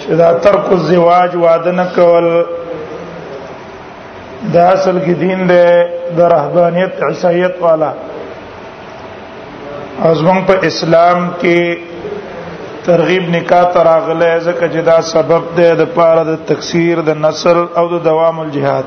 چې دا ترک الزواج واده نه کول دا اصل کې دین دی د رهبانيت عیسایت والا ازمن په اسلام کې ترغیب نکاح تراغله ځکه چې دا سبب دی د پاره د تکثیر د نسل او د دوام الجهاد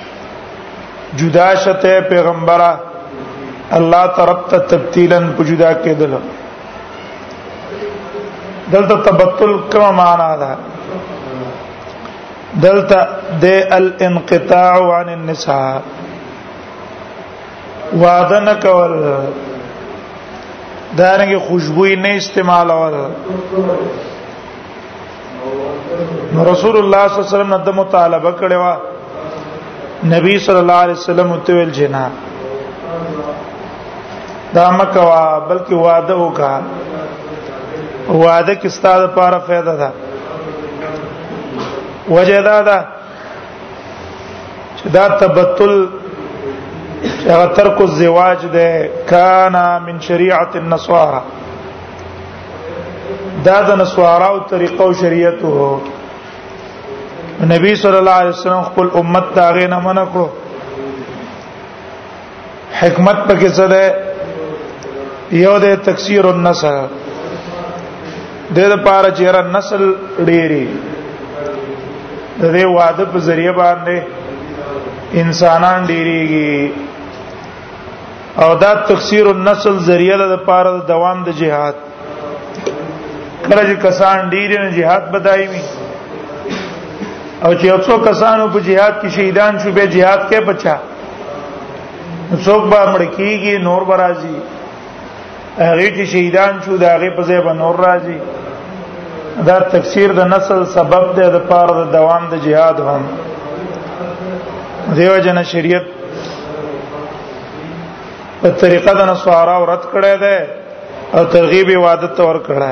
جدا شته پیغمبره الله طرف ته تبتیلا په جدا کېدل دلته تبتل کوم معنا ده دلته د الانقطاع عن النساء وعده نه کول دارنګه خوشبوئی نه استعمالول نو رسول الله صلی الله علیه وسلم د مطالبه کړي وا نبی صلی الله علیه وسلم ته ویل جنا دا مکه وا بلکې وعده وکا وعده کې ستاسو لپاره فائدہ ده وجه دا ده چې دا تبتل چې هغه ترک الزواج ده کانا من شریعت النصارى دا د نسواراو طریقه او شریعت وو نبی صلی الله علیه وسلم خپل امت دا غې نه منع کړو حکمت پکې څه ده یو د تکثیر النسل د د پاره چیر نسل ډېری د دې واده په ذریعہ باندې انسانان ډېریږي او دا تکثیر النسل ذریعہ ده لپاره د دوام د جهاد کله چې کسان ډیر نه جهاد بدایمي او چې یو څو کسانو په جهاد کې شهیدان شو به جهاد کې بچا څوک به مړ کیږي نور برازي هغه چې شهیدان شو دا هغه په ځای بنور راځي دا تفسیر د نسل سبب دی د پاره د دوام د جهاد هم دیو جن شریعت په طریقه د نصارا ورت کړه ده او ترغیب عبادت ته ور کړه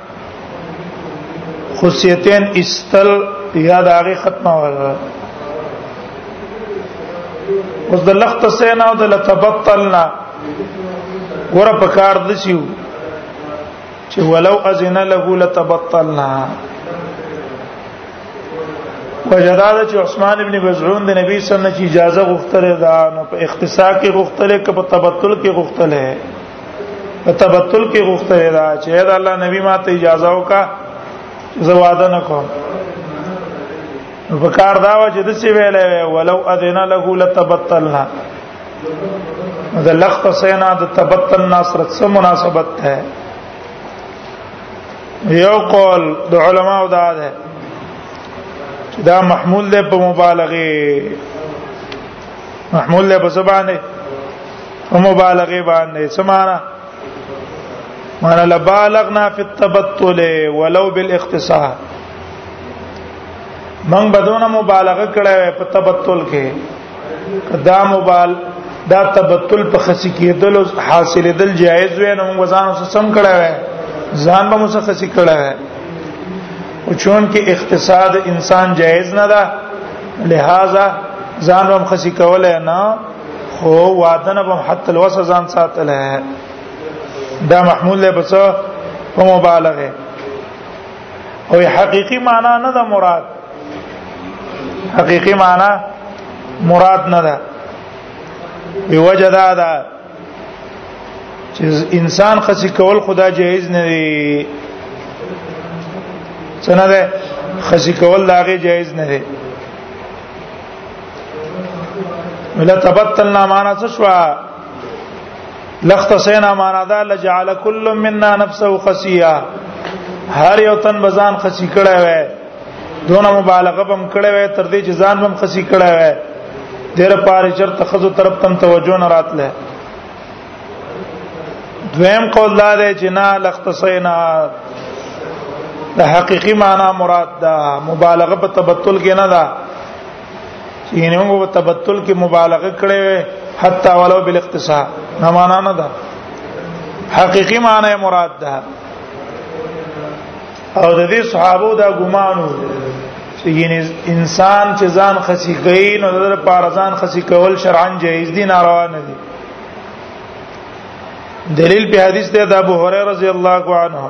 خصيتين استل یا د هغه ختمه وره اوس د لخت سینا او د لتبطلنا ور په کار دسیو چې ولو اذن له لتبطلنا وجداد چې عثمان ابن مزعون د نبی صلی الله علیه وسلم اجازه غوښتله دا نو په اختصار کې غوښتله کې په تبتل کې غوښتله په تبتل کې غوښته دا چې دا الله نبی ما ته اجازه وکا زه واده نه کوم په کار دا و چې د څه ویلې ولو اذن له لتبتلنا د لخت سینا د تبتل ناصرت سره مناسبت ده یو قول د علماء دا ده دا محمول ده په مبالغه محمول له بزبانه او مبالغه باندې سمانا معنا لبالغنا فی التبتل ولو بالاختصار من بدون مبالغه کړه په تبتل کې دا مبال دا تبتل په خسی کېدل او حاصلېدل جایز وي نو موږ ځان سره سم کړه وي ځان به موږ سره خسی کړه وي او چون کې اقتصاد انسان جایز نه ده لہذا ځان هم خسي کولای نه خو وادنه به حتی الوسه ځان ساتل ہے دا محمول له بچو په مبالغه او حقيقي معنا نه ده مراد حقيقي معنا مراد نه ده بوجه دا ده چې انسان خصي کول خدا جایز نه دی څنګه ده خصي کول داغه جایز نه دی ولا تبتلنا معنا څه شو لختصینا معنا دا لجعل كل منا نفسه خصيا هر یو تن بزان خصي کړه وای دونه مبالغه بم کړه وې تر دې چې ځان بم خسي کړه وې دیر پاره چر تخزو طرف تم توجه نه راتله دویم قول دا دی چې نه لختصینا د حقيقي معنا مراد ده مبالغه په تبتل کې نه ده یعنی موږ په تبتل کې مبالغه کړې وې حتی ولو بالاختصار نه معنا نه ده حقيقي معنی مراد ده او د دې صحابه دا ګمانو چې یعنی انسان چې ځان خسی کوي نو د لپاره ځان خسی کول شرعاً جایز دي ناروا نه دي دلیل په حدیث ده د ابو هريره رضی الله عنه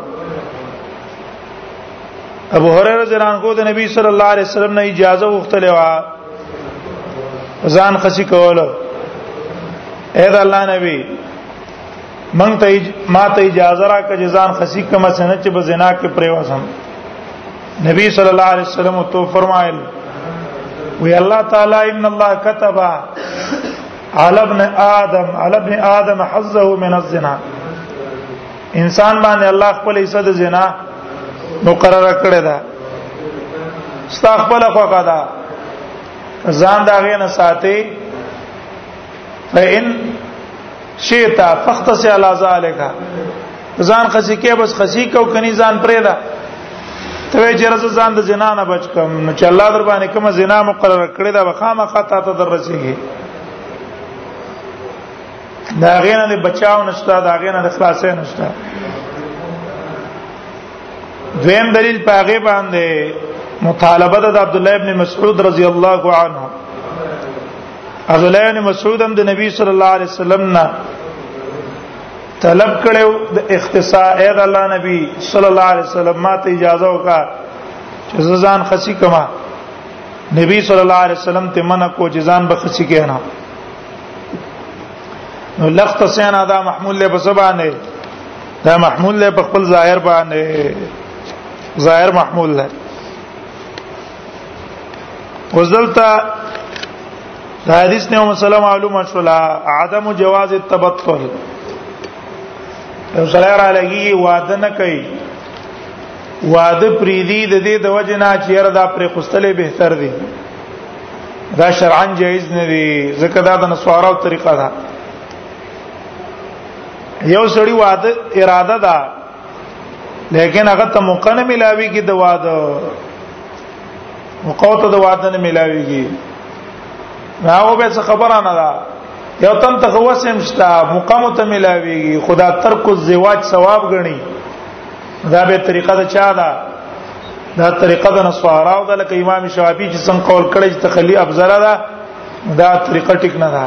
ابو هريره رضی الله عنه د نبی صلی الله علیه وسلم نه اجازه وغوښتله وا ځان خسی کول اې د الله نبی من ته ما ته اجازه را کړه ځان خسی کما سنه چې بزنا کې پریوسم نبی صلی الله علیه وسلم تو فرمایل وی الله تعالی ان الله كتب على ابن ادم على ابن ادم حظه من الزنا انسان باندې الله خپل حصہ د زنا مقرره کړی دا ستا خپل خوخه دا ځان دا غینه ساتي فإن شیتا فختص علی ذالک ځان خسی کې بس خسی کو کني ځان پرې دا ته چې رز ځان د زنا نه بچ کوم نو چې الله در باندې کوم زنا مقرر کړی دا وخامه خطا ته درسیږي دا غینه د بچاو نشته دا غینه د خلاصې نشته دویم دلیل پاغه باندې مطالبه د عبد الله ابن مسعود رضی الله عنه عبد الله بن مسعود هم د نبی صلی الله علیه وسلم نه طلب کړو د اختصاء اې د الله نبی صلی الله علیه وسلم ما ته اجازه وکا چې ځان خسی کما نبی صلی الله علیه وسلم ته منع کو چې ځان به خسی کینا نو لخت سینا دا محمول له بسبانه دا محمول له په خپل ظاهر باندې ظاهر محمول له وزلتا دا حدیث نه مسله معلومه شولا عدم جواز التبطل یو سره را لګي واده نه کوي واده پریدي د دې د وجه نه چې هر دا پر خوستلې بهتر دی دا شرعاً جایز نه دی ځکه دا د نسوارو طریقه ده یو سړی واده اراده ده لیکن هغه ته موقع نه ملاوي کی د واده موقع ته د واده نه ملاوي کی هغه به څه خبره نه ده یو تن ته وسم شتا موقع مت ملاوي خدا ترک الزواج ثواب غني دا به طریقه ده چا ده دا طریقه د نصارا او د لکه امام شافعي چې څنګه قول کړی چې تخلي افضل ده دا طریقه ټیک نه ده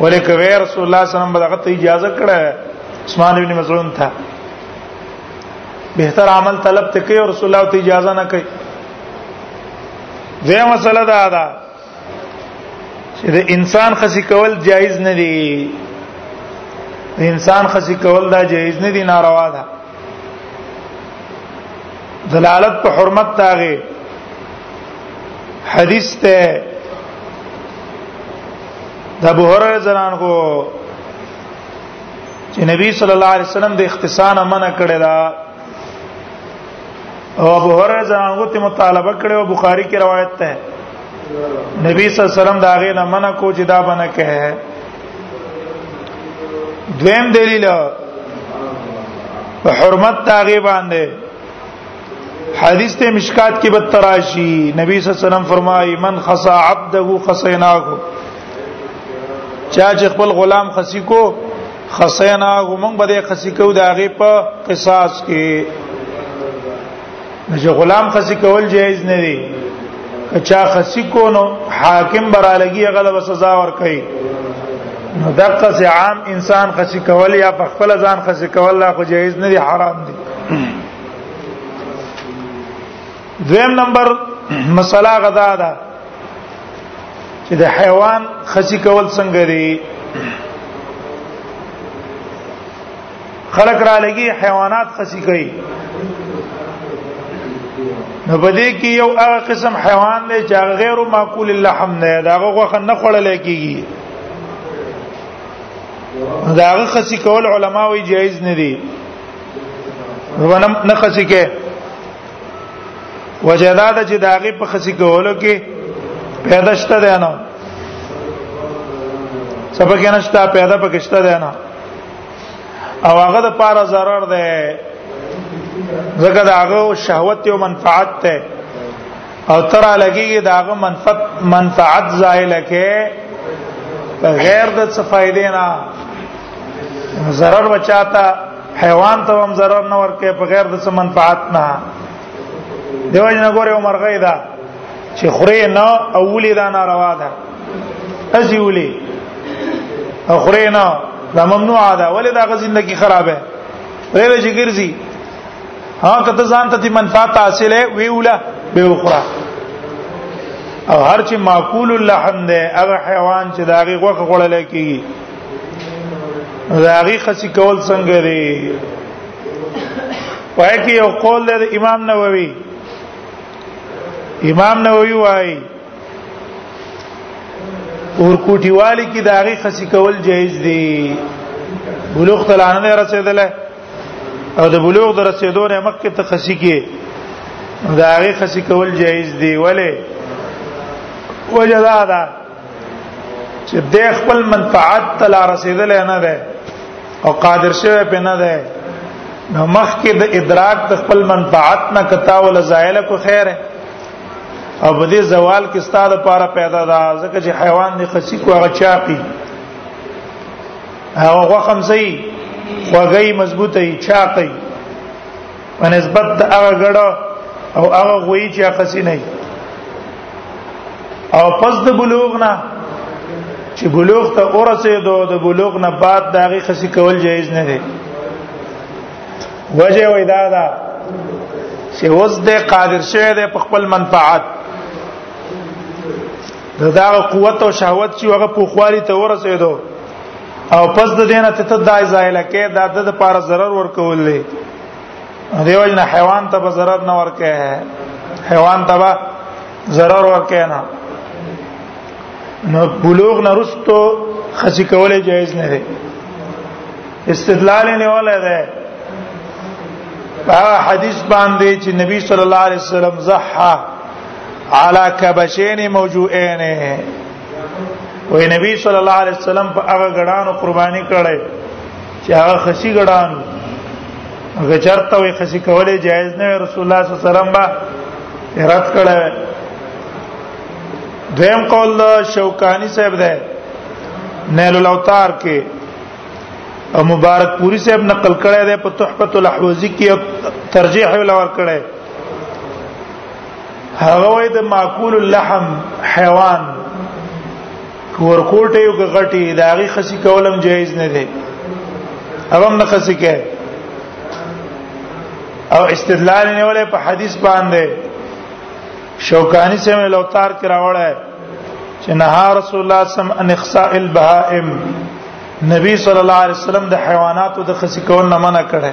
ولې کوي رسول الله صلی الله علیه وسلم دغه ته اجازه کړه عثمان ابن مسعود ته بهتر عمل طلب ته کوي رسول الله ته اجازه نه کوي دغه مسله دا ده چې د انسان خسي کول جایز نه دی د انسان خسي کول دا جایز نه دی ناروا ده دلالت په حرمت تاغه حدیث ته د ابو هرره زنان کو چې نبی صلی الله علیه وسلم د اختصان منع کړی دا او ابو هرره زنان کو ته مطالبه کړی او بخاری کې روایت ده نبی صلی الله علیه وسلم دا غې نه منع کو چې دا بنه کړي دویم دلیل په حرمت تاغي باندې حدیث ته مشکات کې بتراشی نبی صلی الله علیه وسلم فرمایي من خصا عبده خصیناه چا چې خپل غلام خسی کو خصیناه موږ به خسی کو دا غي په قصاص کې چې غلام خسی کول جایز نه دی چا خسی کو نو حاکم برا لګي غلبه سزا ور کوي نو دغه سه عام انسان خسی کول یا په خپل ځان خسی کول لا خو جایز نه دی حرام دی دویم نمبر مسله غدا ده چې د حیوان خصي کول څنګه دی خلق را لګي حیوانات خصي کوي نو بده کې یو هغه قسم حیوان دی چې غیر معقول اللحم نه دا غوخه نه خړل کیږي دا هغه خصي کول علما وی جایز نه دي ونم نه خسي کې وجداد چې داغه په خسي کولو کې پیدا شته دی نه سبا کې نشته پیدا پکې شته دی نه او هغه د پاره zarar ده زګه داغه شهوت او منفعت ته او تر لګي داغه منفعت منفعت زایل کې غیر د څه فائدې نه ضرر بچاتا حیوان ته هم ضرر نه ورکه په غیر د څه منفعت نه دیو جن ګوره عمر غیدا چې خوري نه اولی دا ناروا ده اسی ولی خوري نه دا ممنوع ده ولې دا غزندګي خرابه غیر چې ګرځي ها کته ځان ته منفعت حاصله وی ولا به اخرى او هر چې معقول اللحم ده هغه حیوان چې داغي غوخه غړل کیږي دا هغه خصي کول څنګه دی پای کې یو قول لري امام نووي امام نووي وايي اور کوټیوالی کې دا هغه خصي کول جایز دی بلوغ تلانه نه رسیدل او د بلوغ در رسیدو نه مخکې ته خصي کې دا هغه خصي کول جایز دی ولی وجدا ده چې د خپل منفعت ته لا رسیدل نه ده او قادر شوی په نه ده نو مخکې د ادراک د خپل منفعت نه کتا ول زایل کو خیره او په دې زوال کې ستاد لپاره پیدا ده ځکه چې حیوان دی خصي کو هغه چاقي هغه غوخم سي خوګي مضبوطه چاقي په نسبت د هغه ګړه او هغه غوي چې اخسی نه او پس د بلوغ نه چې بلوغ ته ورسېدو د بلوغ نه بعد د هغه خسی کول جایز نه دی وجه وې دا ده چې اوس د قادر شوی د خپل منفعت دا, دا قوت او شهوت چې هغه په خواري ته ورسېدو او پس د دینه ته تدای زایل کې دا د لپاره zarar ورکول دي دیو جن حیوان ته به zarar نه ورکه حیوان ته به zarar ورکه نه نو بلوغ نه رستو خسی کولای جایز نه دی استدلال نه ولای دی هغه حدیث باندې چې نبی صلی الله علیه وسلم زحا علی کبشین موجوئین وې نبی صلی الله علیه وسلم په هغه غړانو قرباني کړې چې هغه خسي غړان هغه چرته وې خسي کولې جایز نه رسول الله صلی الله علیه وسلم با رد کړې دویم قول شوکانی صاحب ده نیل الاوتار کې او مبارک پوری صاحب نقل کړی دی په تحفۃ الاحوزی کې ترجیح ولا ور کړی هغه وای د معقول اللحم حیوان ورکوټه یو غټي د هغه خسي کولم جایز نه دی اوم نه خسي کې او استدلال نه ولې په حدیث باندې شوکانی سے میں لوتار کرا وڑا ہے چې نه رسول الله صم ان اخصاء البهائم نبی صلی الله علیه وسلم د حیواناتو د خسي کول نه منع کړه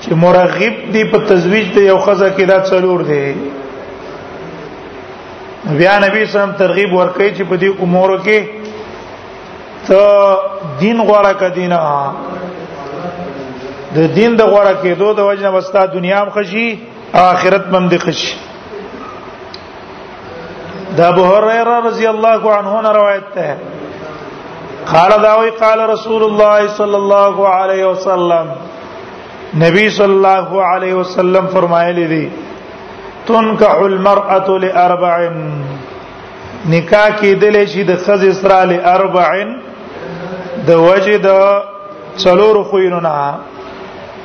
چې مرغب دی په تزویج د یو خزه کې دا څلور دی بیا نبی سم ترغیب ورکړي چې په دې امور کې ته دین غوړه کدینه د دین د غوړه کېدو د وجنه وستا دنیا هم خشي اخرت هم د خشي دا ابو هريره رضی الله عنه نه روایت ده قال داوی قال رسول الله صلی الله علیه وسلم نبی صلی الله علیه وسلم فرمایلی دی تنکح المرأه لاربع نکاح کې دلې شي د خزې سره لاربع د وجد څلور خوینونه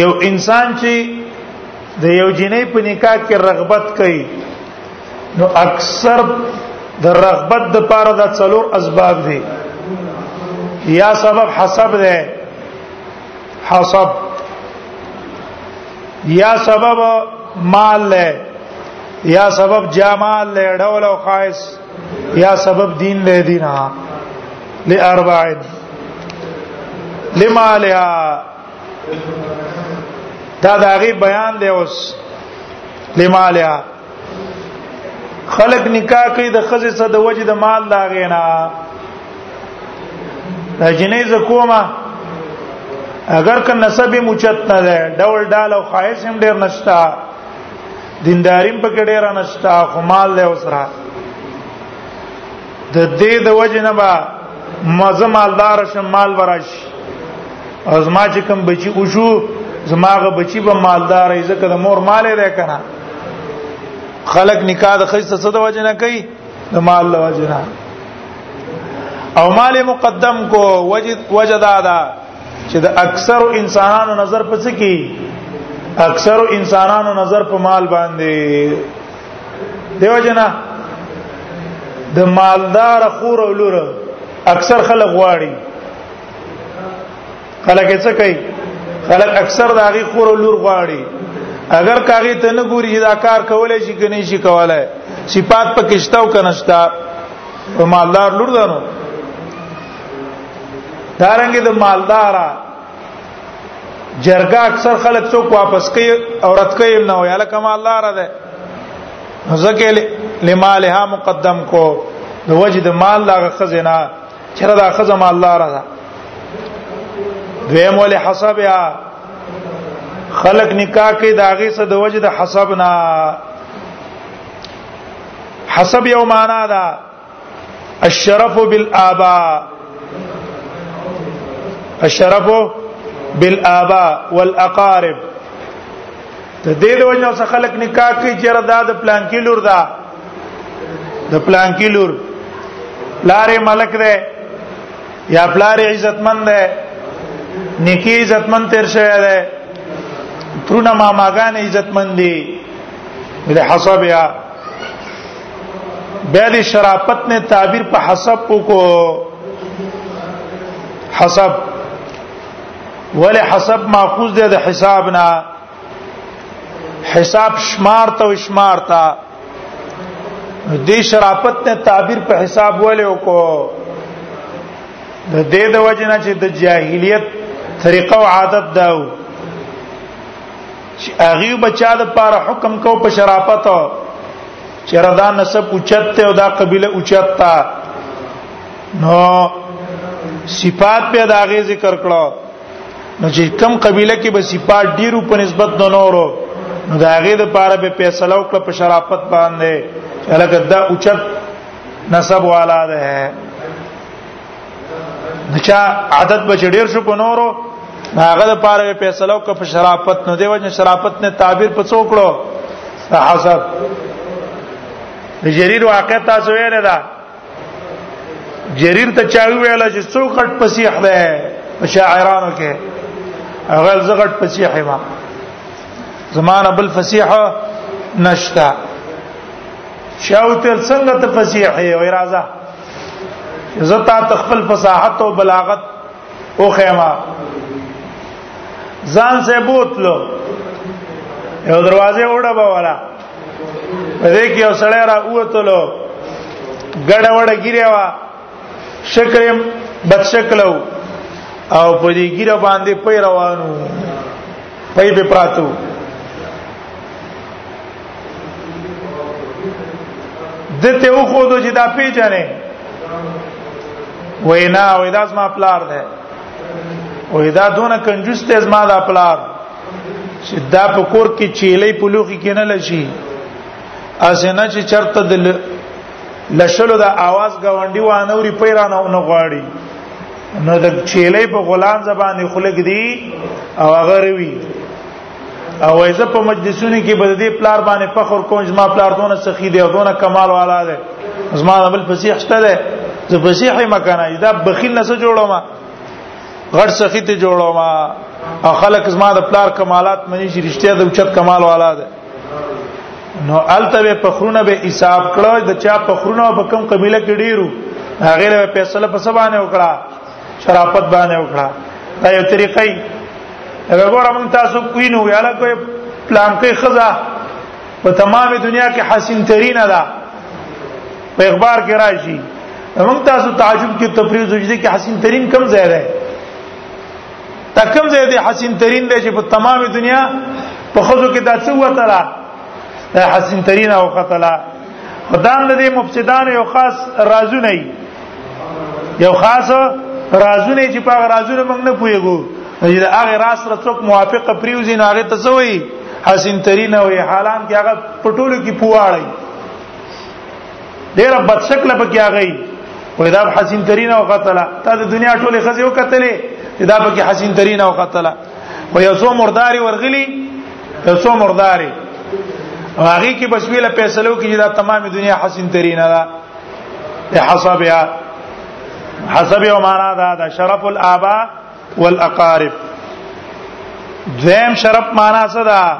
یو انسان چې د یو جنې په نکاح کې رغبت کوي نو اکثر د رغبت د پاره د څلور اسباب دي یا سبب حسب ده حسب یا سبب مال له یا سبب جمال له ډول او خاص یا سبب دین له دینا لاربع لما لها دا داغي بیان دی اوس لما لها خلق نکاح کوي د خزې سره د وجه د مال دا غینا دا جنې ز کومه اگر که نسب مچت نه ده ډول ډال او خایس هم ډیر نشتا دینداریم په کې ډیر نشتا خو مال له وسره د دې د وجه نه با مزه مالدار شم مال وراش او زما چې کوم بچی وشو زماغه بچی به مالدار ای زکه د مور مال دی کنه خلق نکاح د خیسه څه د وجه نه کوي د مال د وجه نه او مال مقدم کو وجد وجدا دا چې د اکثر انسانانو نظر په څه کې اکثر انسانانو نظر په مال باندې دیو جنا د مالدار خور او لور اکثر خلک غواړي خلک څه کوي خلک اکثر د هغه خور او لور غواړي اگر کاغه ته نه ګوري دا کار کولای شي کني شي کولای صفات پکشتاو کنهشتا په مالدار لور دانو دارنګ د مالدارا جرګه اکثر خلک څوک واپس کوي او رد کوي نه وي الکه مالدار ده ځکه لمالها مقدم کو د وجه د مال لا خزینه چر دا خزه مالدار ده دویم ول حساب یا خلق نکاح کې داغه څه د وجه د حساب نه حسب یو معنا ده الشرف بالآباء الشرف بالآباء والأقارب ته دې د وجنه څخه خلک نکاح کوي چې دا د پلان کې لور ده د پلان کې لور لارې ملک ده یا پلار عزتمند ده نیکی عزتمند تیر شوی ده ترونه ماماګان عزتمند دي د حساب یا به د شرافت نه تعبیر په حسب کو حسب ول حسب ماخوذ دی د حساب نه حساب شمار ته شمار ته د شرافت نه تعبیر په حساب ولې وکړو د دې د وجنه چې د جاهلیت طریقه او عادت داو چې هغه بچا د پاره حکم کو په شرافت چې ردا نسب اوچت ته او دا قبيله اوچت تا نو صفات په داغه ذکر کړو نو چې کم قبيله کې به صفات ډیرو په نسبت د نورو نو دا هغه د پاره به فیصله وکړه په شرافت باندې چې لکه دا اوچت نسب والا ده دچا عادت به ډیر شو په نورو هغه د پاره فیصلو ک په شرافت نو دی وجه شرافت نه تعبیر په څوکړو حسب جریر واقع تاسو ویل دا جریر ته چا ویل چې څوک غټ پسیح ده شاعرانو کې هغه زغټ پسیح ما زمانه بل فسیح نشتا شاوتل څنګه ته فسیح وي راځه زتا تخپل فصاحت او بلاغت او خیمه ځان سه بوتلو یو دروازه وړه بولا دې کې یو سړی را اوتلو ګډه وړه ګیره وا شکرم بد شکلو او په دې ګیره باندې پي روانو پي به پراتو دته و خو دو چې دا پیژنې وینا وې دا زما پلار ده وې دا دونه کنجوس ته زما دا پلار چې دا په کور کې چیلې پلوخي کې نه لشي اسنه چې چرته د لشلو د आवाज غونډي وانه وري پیرانه نه غواړي نو د چيلې په غلام زبان خلق دی او هغه روي او ایزه په مجلسونو کې بد دې پلار باندې فخر کوم چې ما پلار دونه سخی دی او دونه کمال والا دی زما بل فصیح شته دی زه فصیح مکان دا بخیل نه سره جوړوم غړ سخی ته جوړوم او خلک زما د پلار کمالات منی چې رښتیا د اوچت کمال والا دی نو الته به پخرونه به حساب کړو د چا پخرونه په کم قبيله کې ډیرو هغه له فیصله په سبانه وکړه شرافت باندې وکړه دا یو طریقې هغه ګور موږ تاسو کوینو یاله کوی پلان کې خزا په تمامه دنیا کې حسین ترین ده په اخبار کې راشي موږ تاسو تعجب کې تفریح زوجدي کې حسین ترین کم ځای ده دا کوم ځای دی حسین ترین دی چې په تمامه دنیا په خزو کې دا څه وته لا دا حسین ترین او قتلا خدام د دې مفسدان یو خاص رازونه یو خاص رازونه چې په رازونه موږ نه پويګو چې دا هغه راز سره څوک موافق پریوزي نه هغه ته څه وایي حسین ترین او حالان کې هغه پټولو کې پواړی ډیر بد شکل پکې اغی وې دا حسین ترین او قتل تا د دنیا ټوله خزي او قتلې دا پکې حسین ترین او قتل و یو څو مرداري ورغلی یو څو مرداري هغه کې بس ویله فیصلو کې دا تمامه دنیا حسین ترین ده حسابیا حسابیا معنا دا, دا شرف الابا والاقارب دویم شرف معنا څه ده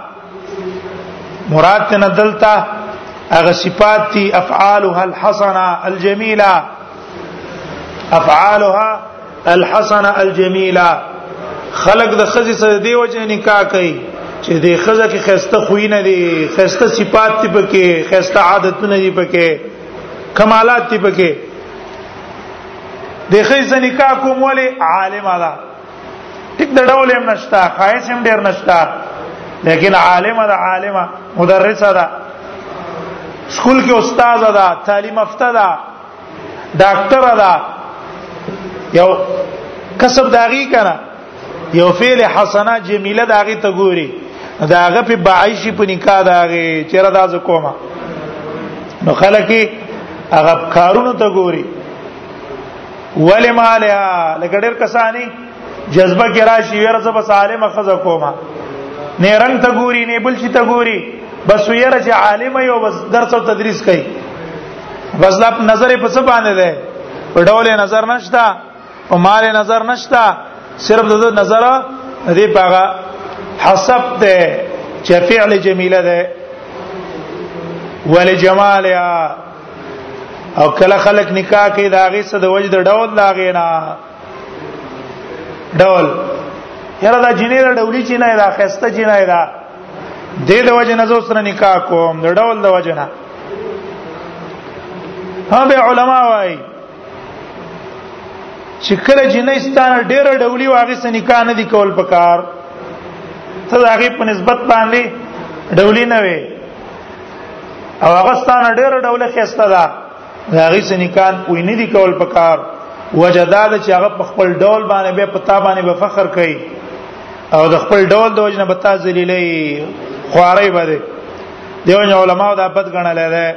مراد ته ندلتا هغه صفات دي افعالها الحسنه الجميله افعالها الحسنه الجميله خلق د خزي سره دی وجه نکاح کوي چې د خزه کې خسته خوې نه دي خسته صفات دي پکې خسته عادتونه دي پکې کمالات دي پکې د خې زنیکا کوم ولی عالم ده ټیک د ډول هم نشتا خایس هم ډیر نشتا لیکن عالم ده عالمه مدرسه ده سکول کې استاد ده تعلیم یافته ده ډاکټر ده یو کسب داغي کنه یو فعل حسنه جمیله داغه ته ګوري داغه په بعیشی په نکاح داغه چیرې داز کومه نو خلک هغه کارونو ته ګوري ولی مالها لکه ډېر کسانی جذبه کې راشي ورزه بس عالم خزه کومه نه رنگ ته ګوري نه بل شي ته ګوري بس ویره چې عالم یو بس درس او تدریس کوي بس لا نظر په څه باندې ده په ډول نظر نشتا او مال نظر نشتا صرف د نظر دې پاغه حسب ته چې فعل جمیله ده ول جمالها او کله خلق نکاح کې داغه صد وجد ډول داغه نه ډول یره دا جنې دا ډولي چې نه دا خسته چې نه دا د دې وجه نه زو سره نکاح کوم د ډول د وجه نه ها به علما وایي چې کله جنې ستانه ډېر ډولي واغې سنکا نه دي کول پکار ته هغه په نسبت باندې ډولي نه وي او هغه ستانه ډېر ډوله خسته ده هغه سنکان کوی نه دي کول پکار وجداد چې هغه په خپل ډول باندې به پتا باندې به فخر کوي او د خپل ډول د وجنه بتا ذلیلې خوارې بده دیو علماء دا بد غنل ده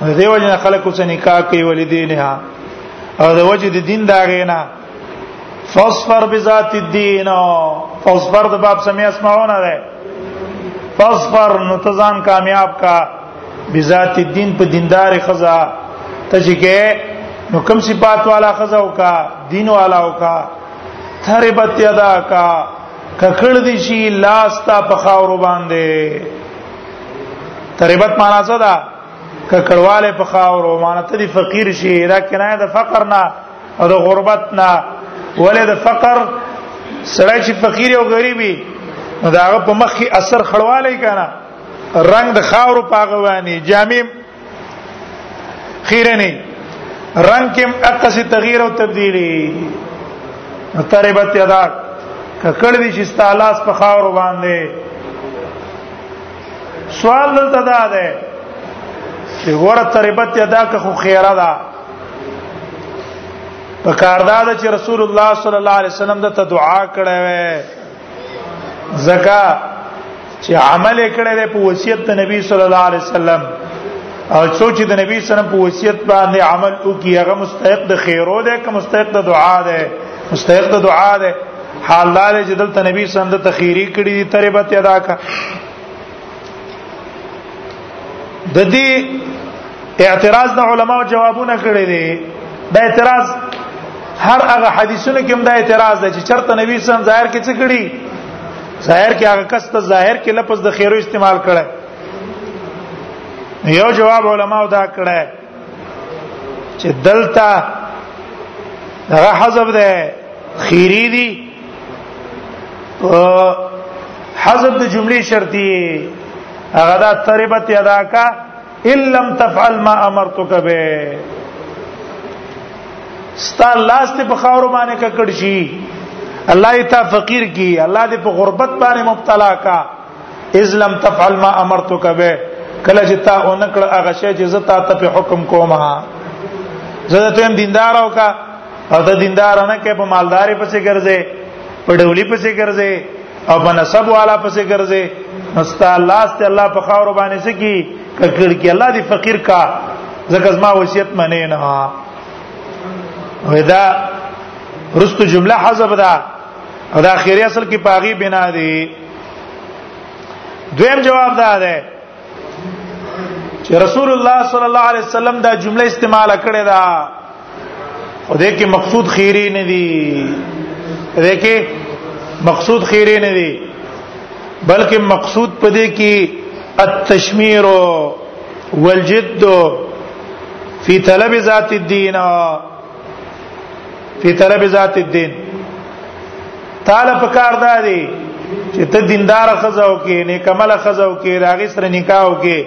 د دیو جن خلکو څخه نکاح کوي ولیدینها او د وجه د دین دا غینا فاصفر بذات الدین او فاصفر د باب سمې اسمعونه ده فاصفر نتزان کامیاب کا بذات الدین په دیندار خزا ته چې کې نو کم صفات والا خزا او کا دین والا او کا تربت یدا کا ککړ دي شي لاس تا په خاور باندې تربت معنا څه ده ک کړواله په خاور او معنا ته فقیر شي دا کنایه د فقر نه او د غربت نه ولې د فقر سړی چې فقیر او غریبي دا هغه په مخ کې اثر خړواله کنا رنگ د خاور په غوانی جامع خیره نه رنگ کې اقصی تغییر او تبدیلی تربت ادا ککړ دي چې ستالاس په خاور باندې سوال دلته دا ده چې ګوره تربت ادا که خو خیره ده په کار دا چې رسول الله صلی الله علیه وسلم د دعا کړې وې زکا چې عمل کړی دی په وصیت د نبی صلی الله علیه وسلم او څوک چې د نبی صلی الله علیه وسلم په وصیت باندې عمل وکړي هغه مستحق د خیرو دی که مستحق د دعا دی مستحق د دعا دی حال دار چې دلته نبی صلی الله علیه وسلم د تخیری کړی دی تربت ادا کا د دې اعتراض د علماو جوابونه کړی دی دا اعتراض هر هغه حدیثونو کې هم دا اعتراض دی چې چرته نبی صلی الله علیه وسلم ظاهر کې څه کړی ظاهر کې هغه کس ته ظاهر کې لفظ د خیرو استعمال کړی یو جواب علماو دا کړی چې دلته هغه حذف ده خيري دي حذف د جملې شرطي هغه دا تربت ادا کا ان لم تفعل ما امرتك به ستا لاس ته په خاور باندې ککړ شي الله ته فقیر کی الله دې په غربت باندې مبتلا کا اذ لم تفعل ما امرتك به کله چې تا او نکړه هغه شی چې زه تا ته په حکم کوم زه ته هم دیندار او کا او ته دیندار نه کې په مالداري پسې ګرځې په ډولي پسې ګرځې او په نسب والا پسې ګرځې مستا الله ست الله په خاور باندې سکی ککړ کې الله دی فقیر کا زکه زما وصیت منې نه ودا رست جمله حذف ده او دا اخیری اصل کې پاغي بنا دي دویم جواب دا ده چې رسول الله صلی الله علیه وسلم دا جمله استعمال کړې ده او دې کې مقصود خیری نه دی دې کې مقصود خیری نه دی بلکې مقصود پدې کې التشمیر والجد فی طلب ذات الدین فی طلب ذات الدین تعالی په کار دا دی چې ته دیندار خزاو کې نیک عمل خزاو کې راغی سره نکاو کې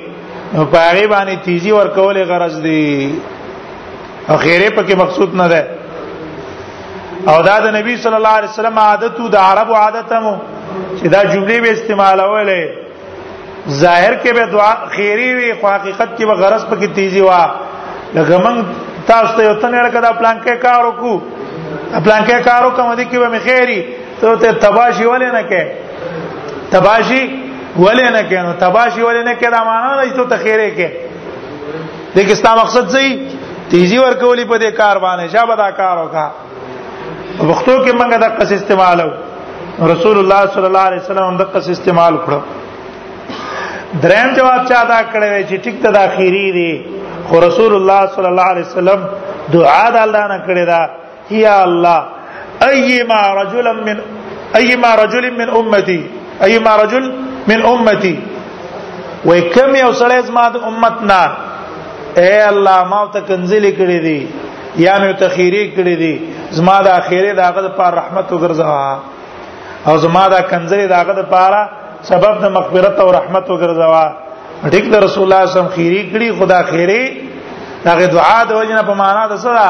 نو په هغه باندې تیزی ورکول غرض دی او خیره پکې مقصود نه ده او دا د نبی صلی الله علیه وسلم عادت او د عربو عادت هم چې دا جملې به استعمالولې ظاهر کې به دعا خیری وي خو حقیقت کې به غرض پکې تیزی وا لکه موږ تاسو ته یو تنه لکه دا پلان کې کار وکړو پلان کې کار وکړو دې کې به خیری ته ته تباشي ولې نه کې تباشي ولې نه کې نو تباشي ولې نه کې دا معنا نه چې ته خیره کې دغه ستا مقصد ځي تیزی ورکولې په دې کار باندې شابه دا کار وکړه وختو کې موږ د قص استعمالو رسول الله صلی الله علیه وسلم د قص استعمال کړو دریم جواب چا دا کړی چې ټیک ته د اخیری دی خو رسول الله صلی الله علیه وسلم دعا د الله نه کړی دا یا الله ايما رجل من ايما رجل من امتي ايما رجل من امتي وای کم یو سړی زما د امت نه اے الله ما ته کنځلې کړې دي یا مې تخیری کړی دی زما د اخیره داغه د پاره رحمت وګرځوا او زما د کنځلې داغه د پاره سبب د مغفرت او رحمت وګرځوا ټیک د رسول الله صم خیری کړی خدا خیری داغه دعا د وجنه په معنا د سره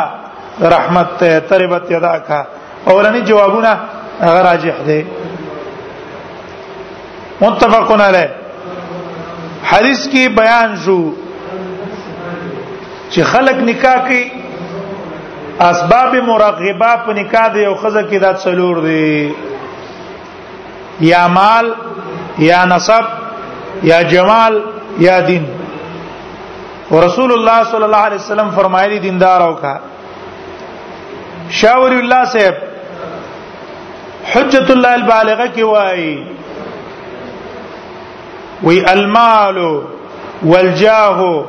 رحمت تربت یدا کا اولنی جوابونه هغه راجح دی متفقون علی حدیث کې بیان شو چې خلق نکاح کوي اسباب مرغبه په نکاح دی او خزه کې دا څلور دی یا مال یا نسب یا جمال یا دین ورسول الله صلی الله علیه وسلم فرمایلی دیندار او کا شاور الله صاحب حجت الله البالغه کی وای وی المال والجاه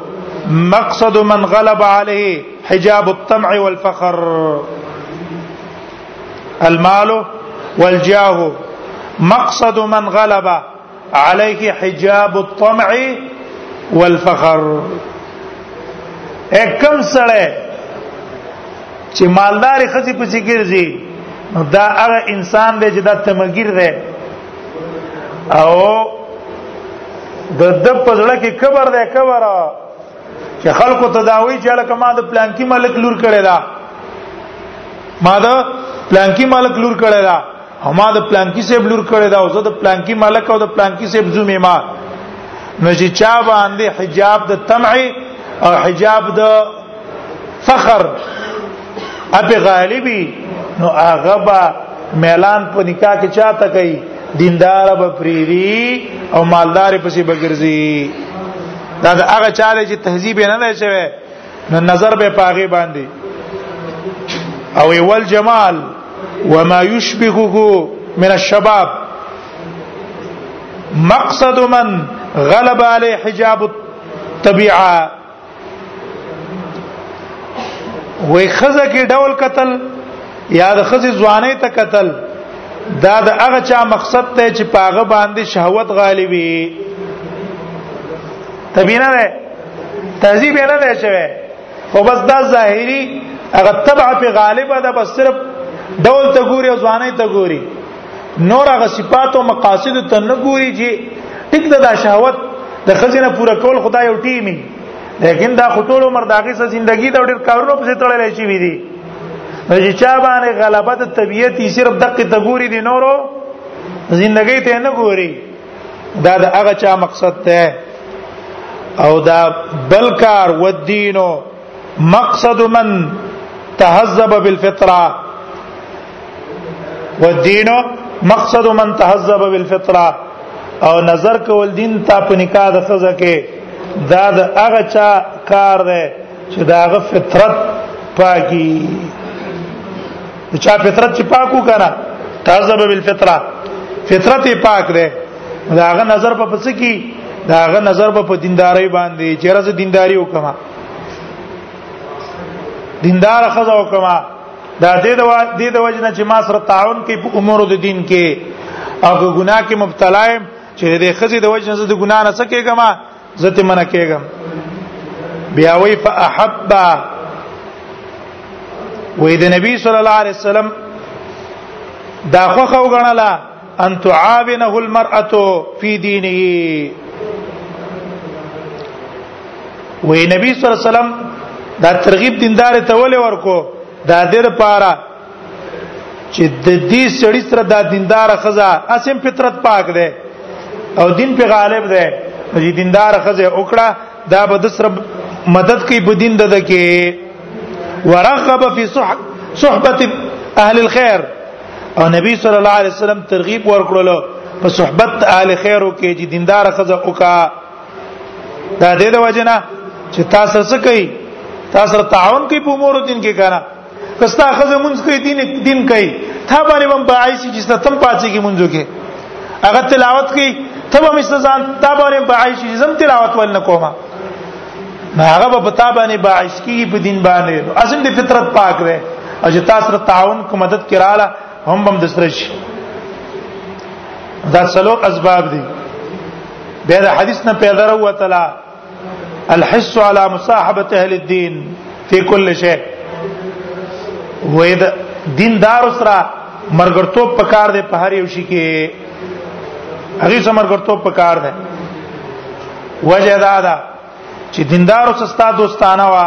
مقصد من غلب عليه حجاب الطمع والفخر المال والجاه مقصد من غلب عليك حجاب الطمع والفخر اکم سره چې مالدار خزي پسې ګرځي دا هغه انسان دی چې دا تمګیر دی او د د پزړه کې کبر دی کبر چې خلکو تداوی چې لکه ما د پلانکی ملک لور کړی دا ما د پلانکی ملک لور کړی دا او ما د پلانکی سیب لور کړی دا او زه د پلانکی مالک او د پلانکی سیب زومې ما نو چې چا باندې حجاب د طمع او حجاب د فخر اپی غالبی نو هغه با میلان په نکاح کې چاته کوي دیندار به پریری او مالدار پسې بګرځي دا هغه چاله چې تهذیب نه نه شوی نو نظر به پاغه باندې او اول جمال وما يشبهه من الشباب مقصد من غلب عليه حجاب الطبيعه وې خزه کې ډول قتل یا د خزه ځواني ته قتل دا د هغه چا مقصد ته چې پاغه باندې شهوت غالبي تبینه ده تهذیب نه دی شوی او بس دا ظاهری هغه تبع په غالبه ده بس صرف ډول ته ګوري او ځواني ته ګوري نور هغه صفات او مقاصد ته نه ګوري چې ټیک دا شهوت د خزینه پوره کول خدای او ټیمی لیکن دا خټول عمر داغه سره ژوندۍ دا ډېر کارونه په تړلې شي وي دي چې چا باندې غلبت طبيعت یې صرف دقه تګوري دي نورو ژوندۍ ته نه ګوري دا د هغه چا مقصد ته او دا بلکار والدین مقصد من تهذب بالفطره والدین مقصد من تهذب بالفطره او نظر کول دین ته په نکاح د سزا کې دا د هغه چا کار دی چې دا غ فطرت پاکي نو چا فطرت چې پاکو کنه تعذب بالفطره فطرت پاک ده دا هغه نظر په پس کی دا هغه نظر په دینداري باندې چې راز دینداري وکما دیندار خزا وکما دا دې د دې د وجنه چې ما سره تعاون کوي په امور د دین کې او ګناه کې مبتلا یم چې دې خزي د وجنه زه د ګناه نه سکیږم زته منه کېږم بیا وی فاحب وې د نبی صلی الله علیه وسلم دا خو خو غنلا ان تعاونه المرأه فی دینه وې نبی صلی الله علیه وسلم دا ترغیب دیندار ته ولې ورکو دا د لپاره چې د دې سړی سره د دیندار خزا اسیم فطرت پاک ده او دین په غالب ده چې دیندار خزه وکړه دا به د سره مدد کوي په دین ده کې ورغب فی صحبت اهل الخير او نبی صلی الله علیه وسلم ترغیب ورکړل په صحبت اهل خیرو کې چې دیندار خزه وکا دا دې د وجنه چې تاسو څه کوي تاسو تعاون کوي په امور دین کې کنه کستا خزه مونږ کوي دین دین کوي تا باندې هم باعث چې ستم پاتې کی مونږ کې هغه تلاوت کوي ته به مستزان تا باندې باعث چې زم تلاوت ول نه کومه هغه به پتا باندې باعث کیږي په دین باندې اصل د فطرت پاک وي او چې تاسو سره تعاون کو مدد کړاله هم بم دسرش دا څلور اسباب دي به د حدیث نه پیدا وروته الحس على مصاحبه اهل الدين في كل شيء وې د دیندار سره مرګرتوب پکار دی په هر یو شي کې هغه سره مرګرتوب پکار دی وجه دا ده چې دیندار سره ستا دوستانه وا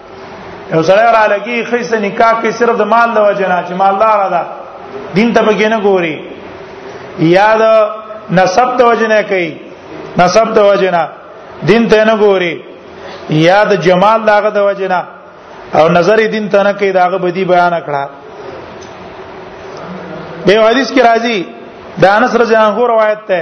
یو سره را لګي خیسه نکاح کې صرف د مال د وجه نه چې مال دار ده دین ته بګې نه ګوري یا د نسب د وجه نه کوي نسب د وجه نه دین ته نه ګوري یا د جمال داغه د وجه نه او نظر دین ته نه کوي داغه بدی بیان کړه به حدیث کې راځي د انس رضی الله عنه روایت ده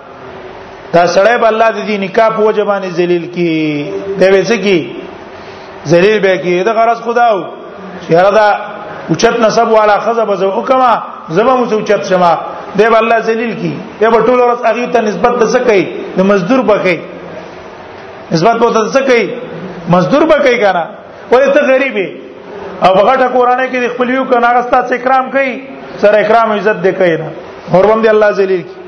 دا سړی به الله د دې نکاح په وجه باندې ذلیل کی دی وځي کی ذلیل به کی دا غرض خداو چې هر دا اوچت نسب والا خزه به او کما زما مو اوچت شما دی به الله ذلیل کی دی به ټول ورځ هغه ته نسبت د سکه د مزدور بکې نسبت به د سکه مزدور بکې کنه ولې ته غریبې او هغه کورانه کې خپل یو کنه غستا څخه کرام کوي سره اکرام عزت دې کوي نه اور باندې الله ذلیل کی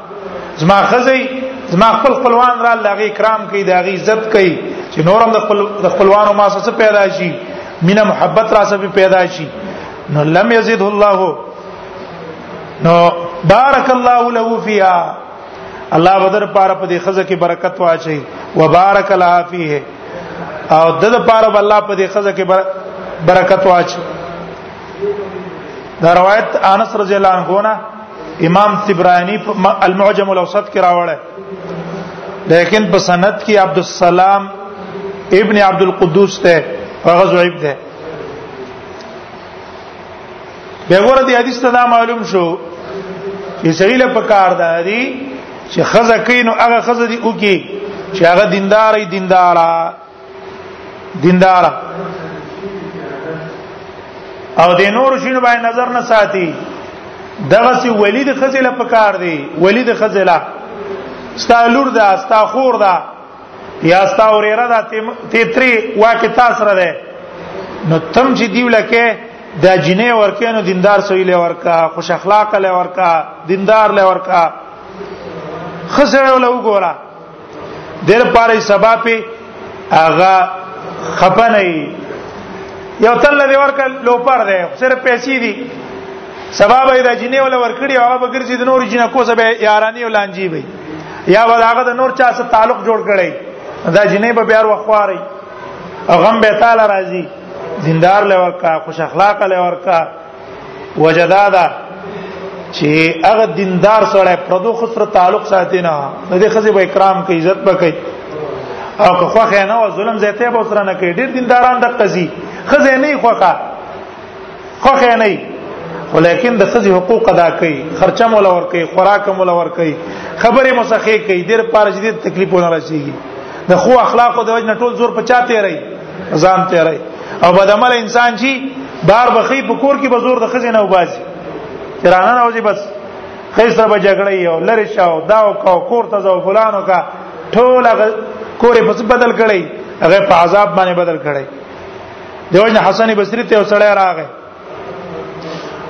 زما خزي زما خپل خپلوان را لغه کرام کوي دا غي عزت کوي چې نورم د خپل د خپلوانو ما سره پیدا شي مینا محبت را سره پیدا شي نو لم یزده الله نو بارک الله له فیها الله بدر پاره په دې خزه کې برکت واچي وبارک لها فیه او د دې پاره الله په دې خزه کې برکت واچي دا روایت انس رضی الله عنه امام تبرانی المعجم الاوسط کې راوړی لیکن په سند کې عبد السلام ابن عبد القدوس ته هغه ضعیف ده به ګوره دې حدیث ته دا معلوم شو چې سړی له پکار ده دی چې خزه کینو هغه خزه دی او کې چې هغه دیندارې دیندارا دیندار او د نور شنو باندې نظر نه ساتي دغه سی ولید خزله پکار دی ولید خزله ستا لور دا ستا خور دا یا ستا اوریرا دا تی تری واکه تاسو را ده نو تم چې دی ولکه دا جنې ورکه نو دیندار سوی له ورکا خوش اخلاق له ورکا دیندار له ورکا خسره له وګوره دیر پاره سبا په هغه خپنه یو تل دی ورکړ لو پر دی صرف پیسې دي سبا به دا جنې ولا ورکړي هغه به ګرځي د نور جنہ کو سبه یارانی ولانجی وي یا به هغه د نور چا سره تعلق جوړ کړي دا جنې به بیا وخواري غم به تعالی راضي دیندار لور کا خوش اخلاق لور کا وجدا دا چې هغه دیندار سره پردو خسر تعلق ساتي نه د دې خزي به اکرام کوي عزت به کوي او که خوخه نه و ظلم زیته به سره نه کوي ډیر دینداران د قضي خزه نه خوخه خوخه نه ولیکن د خزي حقوق ادا کوي خرچه مولا ور کوي خوراک مولا ور کوي خبره مسخه کوي ډیر پارج دي تکلیفونه راشي د خو اخلاق او د وجه ټول زور په چاته رہی ځان تیرې او بد عمل انسان چی بار بخی په کور کې به زور د خزینه وباسي ترانه نه وځي بس خیر سره به جګړه یو لری شاو دا او کو کور ته ځو فلانو کا ټول کور په څه بدل کړي هغه په عذاب باندې بدل کړي دیوژن حسن بصری ته وسړی راغی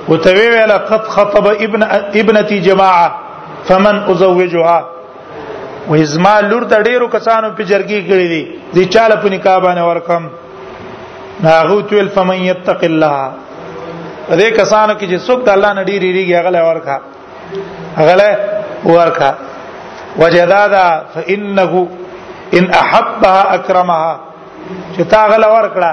وتوی ویلا قد خطب ابن ابنتي جماعه فمن ازوجها وې زما لور ته ډیرو کسانو په جرګي کړی دي دې چاله په نکاح باندې ورکم ناغو تل فمن يتق الله دې کسانو کې چې څوک د الله نه ډیر ریږي هغه له ورکا هغه له ورکا وجدادا فانه ان احبها اکرمها چې تا غل ورکړه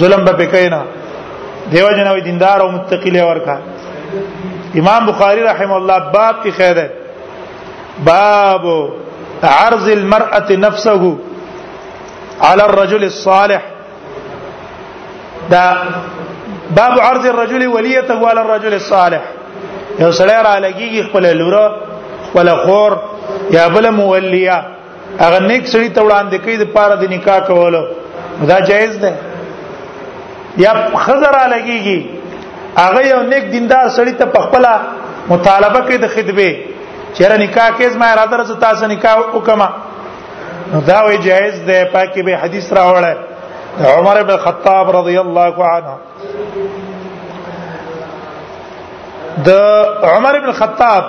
ظلم به کوي نه دیو جنوي دیندار او متقی له ورکا امام بخاری رحم الله باب کې خیر ده باب عرض المرأة نفسه على الرجل الصالح دا باب عرض الرجل وليته على الرجل الصالح یو سړی را لګیږي خپل لور خپل خور یا بل مولیا هغه نیک سړي ته وړاندې کوي د پاره د نکاح کولو دا جایز ده یا خزر لګيږي هغه یو نیک دیندار سړي ته پخپلا مطالبه کوي د خدمه چیرې نکاح کې زما اراده رسو تاسو نکاح وکما دا وی جایز ده پاکي به حدیث راوړل عمر بن خطاب رضی الله عنه د عمر ابن خطاب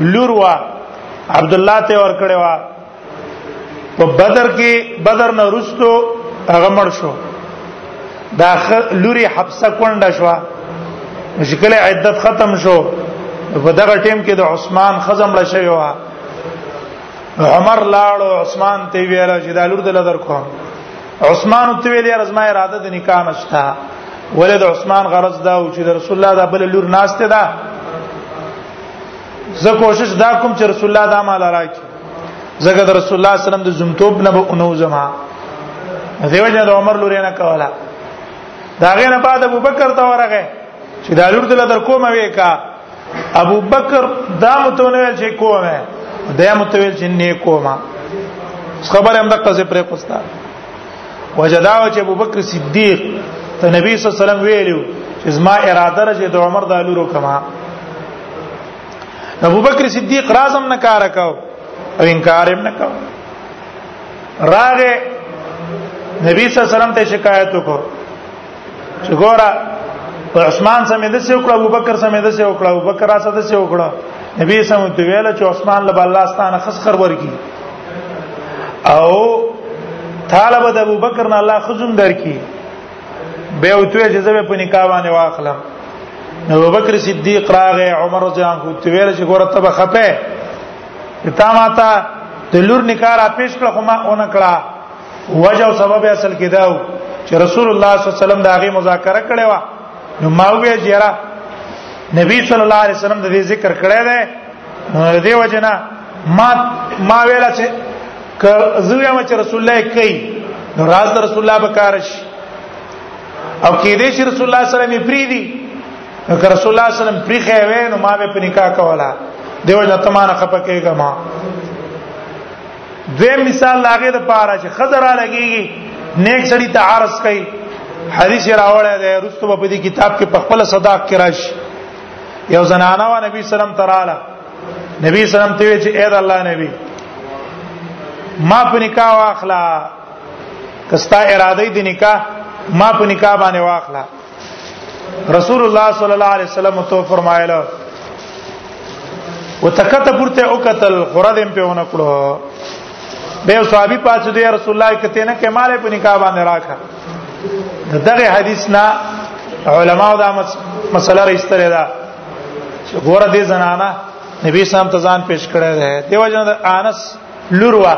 لور وا عبد الله ته ور کړې وا په بدر کې بدر نه رستو هغه مړ شو دا لوري حبسه کونډه شو مشکل عدت ختم شو په دغه ټیم کې د عثمان خزم له شوی وا عمر لاړو عثمان ته ویل چې دا لور د لدر کوم عثمان ته ویل یا زما اراده د نکاح نشته ولید عثمان غرض دا و چې د رسول الله د بل لور ناشته ده زه کوشش دا کوم چې رسول الله دا مال راکړي زګه د رسول الله صلی الله علیه وسلم د زمتوب نه به اونو زما دیو جن د عمر لور نه کوله دا غینه بعد ابوبکر ته ورغه چې دا لور دل در کومه وې کا ابو بکر دا متویل چې کومه دا متویل چې نه کومه خبره هم د قضې پرې کوستا وجداو چې ابو بکر صدیق ته نبی صلی الله علیه وسلم ویلو چې زما اراده راځي د عمر د لورو کما ابو بکر صدیق رازم نه کار کاو او انکار هم نه کاو راغه نبی صلی الله علیه وسلم ته شکایت وکړ چې ګوره عثمان سم دې څه وکړه ابو بکر سم دې څه وکړه ابو بکر سم دې څه وکړه نبی سم ته ویل چې عثمان له الله ستانه خس خر ورکی او طالب د ابو بکر نه الله خزم درکی به او ته اجازه په نکاح باندې واخلم نو ابو بکر صدیق راغه عمر رضی الله عنه ته ویل چې ګوره ته خپه ته ماته د لور نکاح را پیش کړه خو ما اون کړه وجه او سبب اصل کې داو چې رسول الله صلی الله علیه وسلم دا غي مذاکره کړې و نو ما وی جره نبی صلی الله علیه وسلم د دې ذکر کړی دی نو دې وجنه ما ما ویل چې ک زویا مچ رسول الله کوي نو راز رسول الله بکارش او کې دې چې رسول الله صلی الله علیه وسلم پری دی نو که رسول الله صلی الله علیه وسلم پری خوي نو ما به په نکاح کولا دیو جتمانه خپکهګه ما دویم مثال لاغه د پاره چې خضر لګيږي نیک سړی ته عرض کوي حدیث راوړی دی رستو په دې کتاب کې په خپل صداق کې راشي یو زنانه و نبی سلام تراله نبی سلام ته چې اې د الله نبی ما په نکاح واخلا کستا اراده دې نکاح ما په نکاح باندې واخلا رسول الله صلی الله علیه وسلم تو فرمایله وتکته پورته او قتل قرادم په ونه کړو به صحابي پاتې دی رسول الله کته نه کماله په نکاح باندې راکا دغه حدیث نه علماء دا مسله راستره ده چې غوړه دي زنانه نبی سام تزان پیش کړی دی دیو جن انس لوروا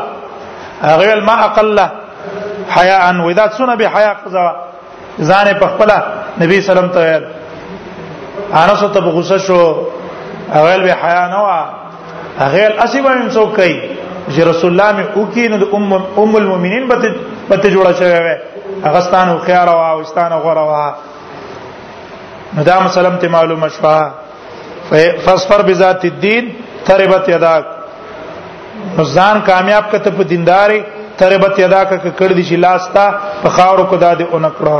غیر ما اقل حیاء ودا څونه به حیا قضا ځان په خپل نبی سلام ته ویل انس ته په غوسه شو اول به حیا نه وا غیر اسی باندې څوک کوي چې رسول الله می او کې نو ام ام المؤمنین به به جوړه شوی وي اغستان او خيار او استان غره وا نو دا مسلم ته معلومه شوه فسفر بذات الدين تربت یداک ځان کامیاب کته په دینداري تربت یداک کړ دي چې لاستا په خاور کو داد اونکړه